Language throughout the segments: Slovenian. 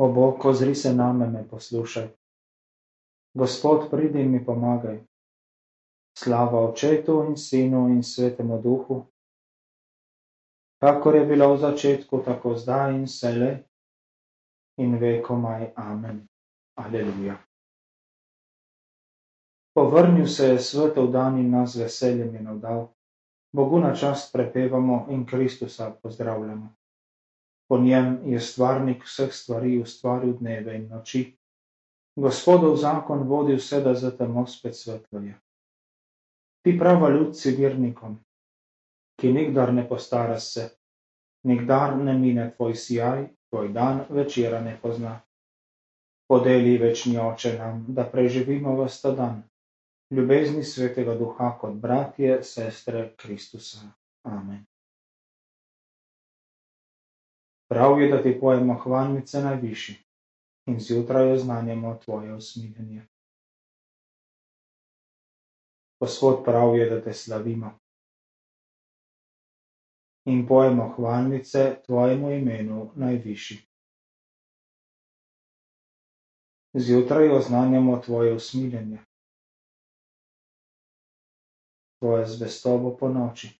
O Bog, ozri se name, me poslušaj. Gospod, pridi mi pomagaj. Slava Očetu in Sinu in Svetemu Duhu, kakor je bilo v začetku, tako zdaj in vselej in vekomaj. Amen. Aleluja. Povrnil se je svetov dan in nas veseljem je navdal. Bogu na čast prepevamo in Kristusa pozdravljamo. Po njem je stvarnik vseh stvari ustvaril dneve in noči. Gospodov zakon vodi vse, da za temo spet svetlo je. Ti prava ljud si virnikom, ki nikdar ne postara se, nikdar ne mine tvoj sijaj, tvoj dan večera ne pozna. Podeli večni oče nam, da preživimo v sta dan, ljubezni svetega duha kot bratje, sestre Kristusa. Amen. Prav je, da ti pojemo hvalnice najvišji in zjutraj oznanjamo tvoje usmiljenje. Gospod prav je, da te slavimo in pojemo hvalnice tvojemu imenu najvišji. Zjutraj oznanjamo tvoje usmiljenje, tvoje zvestobo po noči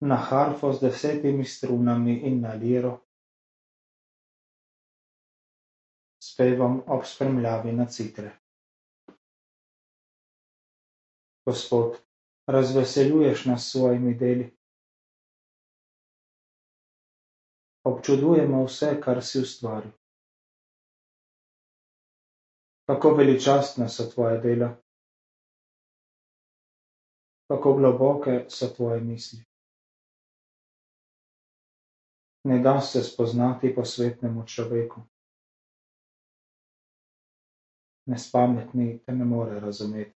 na harfo z desetimi strunami in na liro, s pevom ob spremljavi na citre. Gospod, razveseljuješ nas s svojimi deli. Občudujemo vse, kar si ustvaril. Kako veličastna so tvoje dela, kako globoke so tvoje misli ne da se spoznati posvetnemu človeku. Nespametni te ne more razumeti.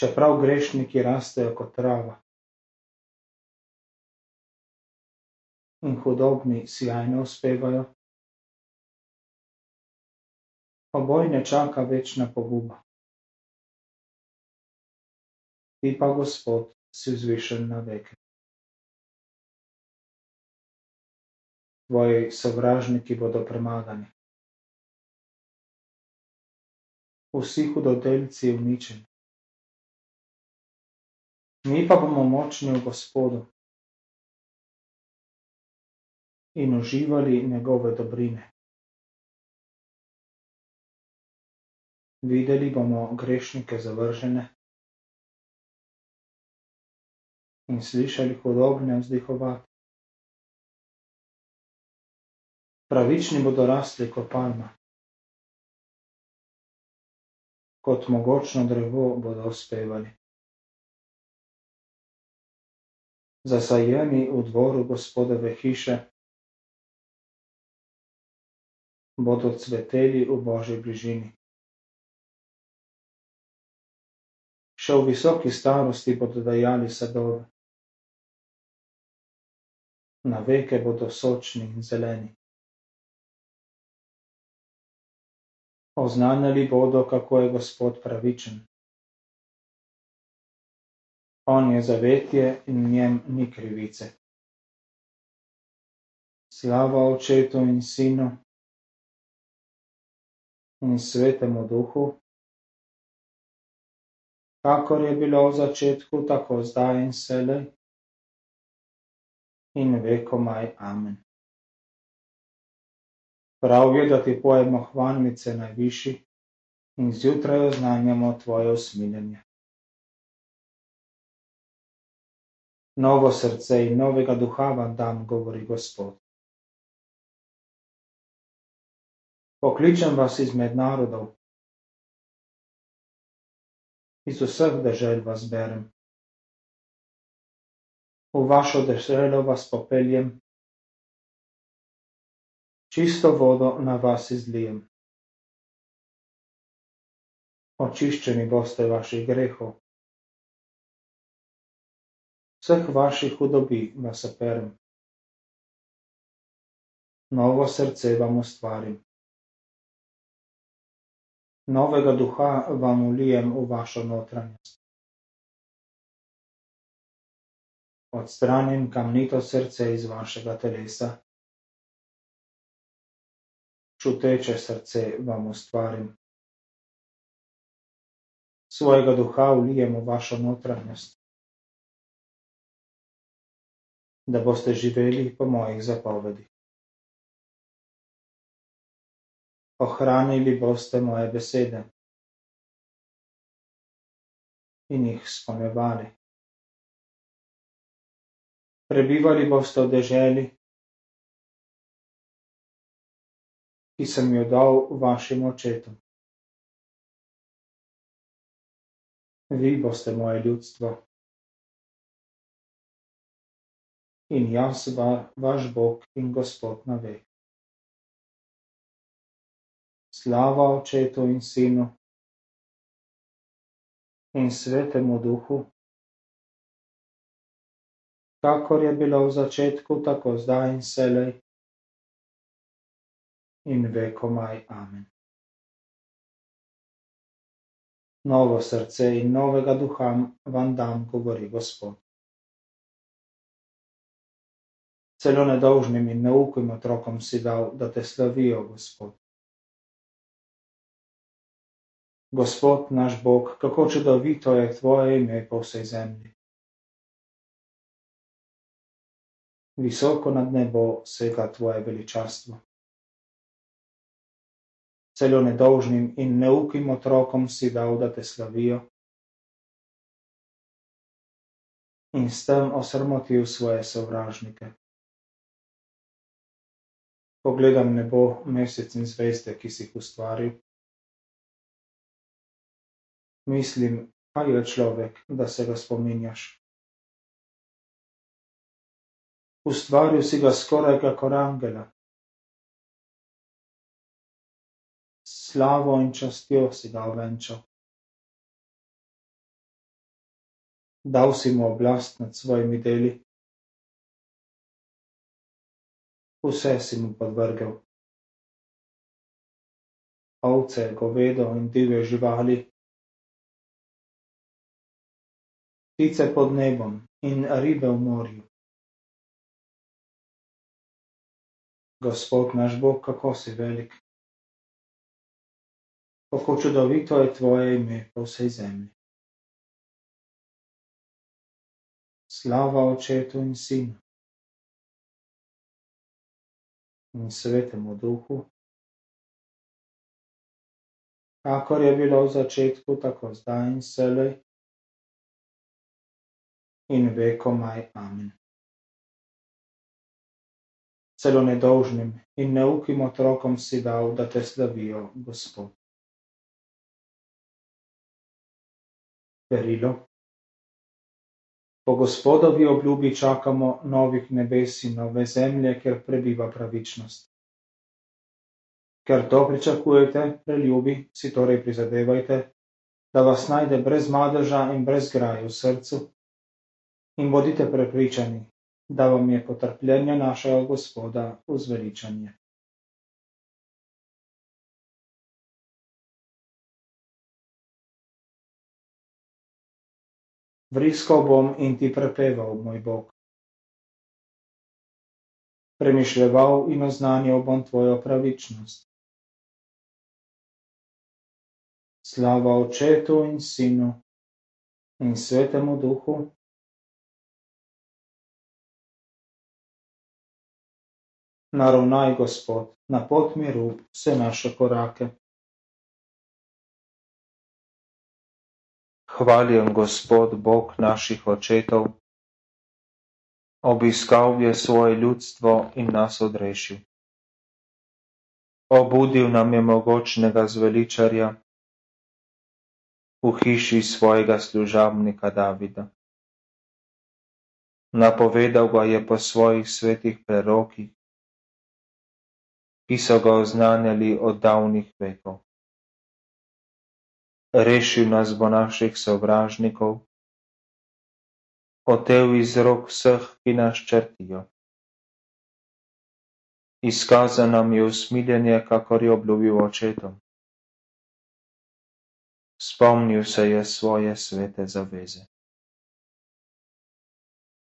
Čeprav grešniki rastejo kot trava in hudobni sjajno uspevajo, oboj ne čaka večna poguba. Ti pa, Gospod, si vzvišen na veke. Tvoji sovražniki bodo premagani. Vsi hudodelci uničeni. Mi pa bomo močni v Gospodu in uživali njegove dobrine. Videli bomo grešnike zavržene in slišali hudobne vzdihovati. Pravični bodo rasli kot palma. Kot mogočno drevo bodo uspevali. Zasajeni v dvoru gospodove hiše bodo cveteli v božji bližini. Še v visoki starosti bodo dajali sadove. Na veke bodo sočni in zeleni. Oznanjali bodo, kako je Gospod pravičen. On je zavetje in v njem ni krivice. Slava Očetu in Sinu in Svetemu Duhu, kakor je bilo v začetku, tako zdaj in selej in vekomaj. Amen. Prav je, da ti pojemo hvalnice najvišji in zjutraj oznanjamo tvoje usmiljenje. Novo srce in novega duha vam dam, govori Gospod. Pokličem vas izmed narodov, iz vseh dežel vas berem. V vašo deželo vas popeljem čisto vodo na vas izlijem. Očiščeni boste vaših grehov. Vseh vaših hudobi vas operem. Novo srce vam ustvarim. Novega duha vam ulijem v vašo notranjost. odstranim kamnito srce iz vašega telesa. Čuteče srce vam ustvarim. Svojega duha vlijem v vašo notranjost, da boste živeli po mojih zapovedih. Ohranili boste moje besede in jih spomevali. Prebivali boste v deželi, ki sem jo dal vašim očetom. Vi boste moje ljudstvo in jaz va, vaš Bog in Gospod na vek. Slava očetu in sinu in svetemu duhu, kakor je bilo v začetku, tako zdaj in selej in vekomaj. Amen. Novo srce in novega duha vam dam, govori Gospod. Celo nedolžnim in neukim otrokom si dal, da te slavijo, Gospod. Gospod naš Bog, kako čudovito je tvoje ime po vsej zemlji. Visoko nad nebo sega tvoje veličastvo celo nedolžnim in neukim otrokom si dal, da te slavijo. In s tem osrmotil svoje sovražnike. Pogledam nebo, mesec in zvezde, ki si jih ustvaril. Mislim, kaj je človek, da se ga spominjaš. Ustvaril si ga skoraj kakor angela, slavo in častjo si ga ovenčal. Dal si mu oblast nad svojimi deli, vse si mu podvrgel. Ovce, govedo in divje živali, ptice pod nebom in ribe v morju. Gospod naš Bog, kako si velik kako čudovito je tvoje ime po vsej zemlji. Slava očetu in sinu in svetemu duhu, kakor je bilo v začetku, tako zdaj in selej in vekomaj. Amen. Celo nedolžnim in neukim otrokom si dal, da te slavijo, Gospod. Perilo. Po gospodovi obljubi čakamo novih nebes in nove zemlje, ker prebiva pravičnost. Ker to pričakujete, preljubi, si torej prizadevajte, da vas najde brez madeža in brez graja v srcu in bodite prepričani, da vam je potrpljenje našega gospoda vzveličanje. Vriskal bom in ti prepeval, moj Bog. Premišljeval in oznanjal bom tvojo pravičnost. Slava očetu in sinu in svetemu duhu. Naravnaj, Gospod, na pot miru vse naše korake. Hvaljen Gospod Bog naših očetov, obiskal je svoje ljudstvo in nas odrešil. Obudil nam je mogočnega zveličarja v hiši svojega služabnika Davida. Napovedal ga je po svojih svetih prerokih, ki so ga oznanjali od davnih vekov rešil nas bo naših sovražnikov, otev iz rok vseh, ki nas črtijo. Izkazal nam je usmiljenje, kakor je obljubil očetom. Spomnil se je svoje svete zaveze.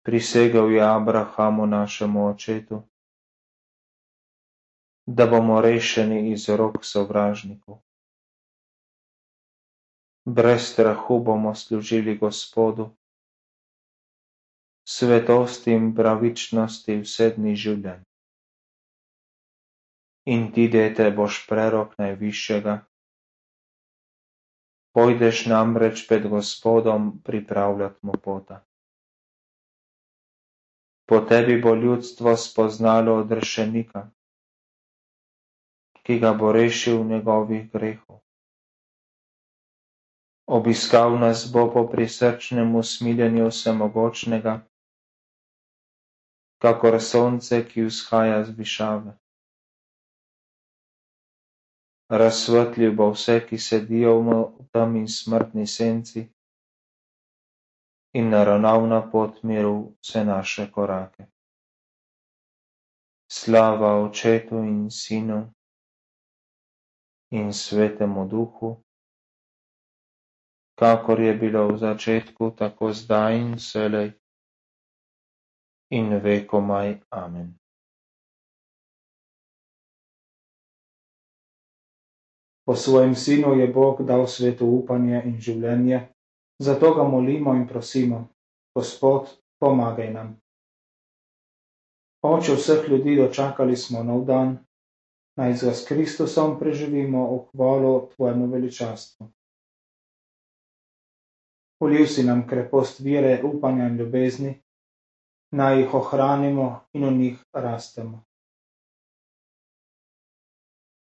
Prisegel je Abrahamu našemu očetu, da bomo rešeni iz rok sovražnikov. Brez strahu bomo služili Gospodu, svetosti in pravičnosti vse dni življenja. In ti, dete, boš prerok najvišjega, pojdeš namreč pred Gospodom pripravljati mu pota. Po tebi bo ljudstvo spoznalo odrešenika, ki ga bo rešil njegovih grehov. Obiskal nas bo po prisrčnem usmiljenju vsemogočnega, kakor sonce, ki vzhaja z višave. Razsvetlil bo vse, ki sedijo v temi smrtni senci, in naravnal na pot miru vse naše korake. Slava Očetu in Sinu in Svetemu Duhu, kakor je bilo v začetku, tako zdaj in vselej in vekomaj. Amen. Po svojem sinu je Bog dal svetu upanje in življenje, Zato ga molimo in prosimo, Gospod, pomagaj nam. Oče vseh ljudi, dočakali smo nov dan, naj ga s Kristusom preživimo v hvalo Tvojemu veličastvu. Uliv si nam krepost vire, upanja in ljubezni, naj jih ohranimo in v njih rastemo.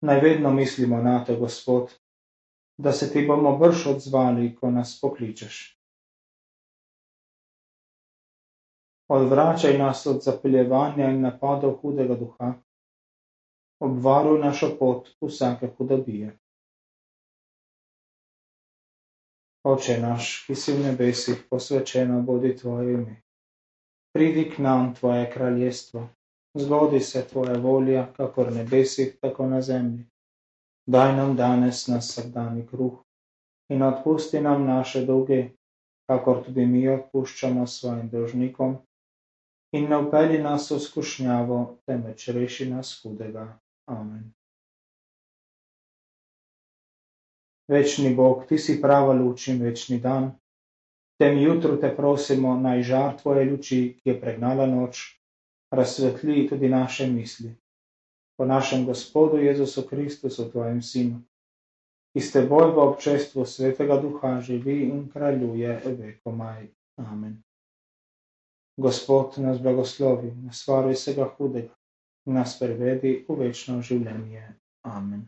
Naj vedno mislimo na te, Gospod, da se ti bomo brž odzvali, ko nas pokličeš. Odvračaj nas od zapeljevanja in napadov hudega duha, obvaruj našo pot vsake hudobije. Oče naš, ki si v nebesih, posvečeno bodi tvoje ime. Pridi k nam tvoje kraljestvo, zgodi se tvoja volja, kakor nebesih, tako na zemlji. Daj nam danes nas vsakdani kruh in odpusti nam naše dolge, kakor tudi mi odpuščamo svojim dolžnikom, in ne upeli nas v skušnjavo, temveč reši nas hudega. Amen. Večni Bog, ti si prava luč in večni dan. Tem jutru te prosimo, naj žar tvoje luči, ki je pregnala noč, razsvetli tudi naše misli po našem Gospodu Jezusu Kristusu, tvojem Sinu, ki s teboj v občestvu Svetega Duha živi in kraljuje vekomaj. Amen. Gospod nas blagoslovi, nas varuj vsega hudega nas prevedi v večno življenje. Amen.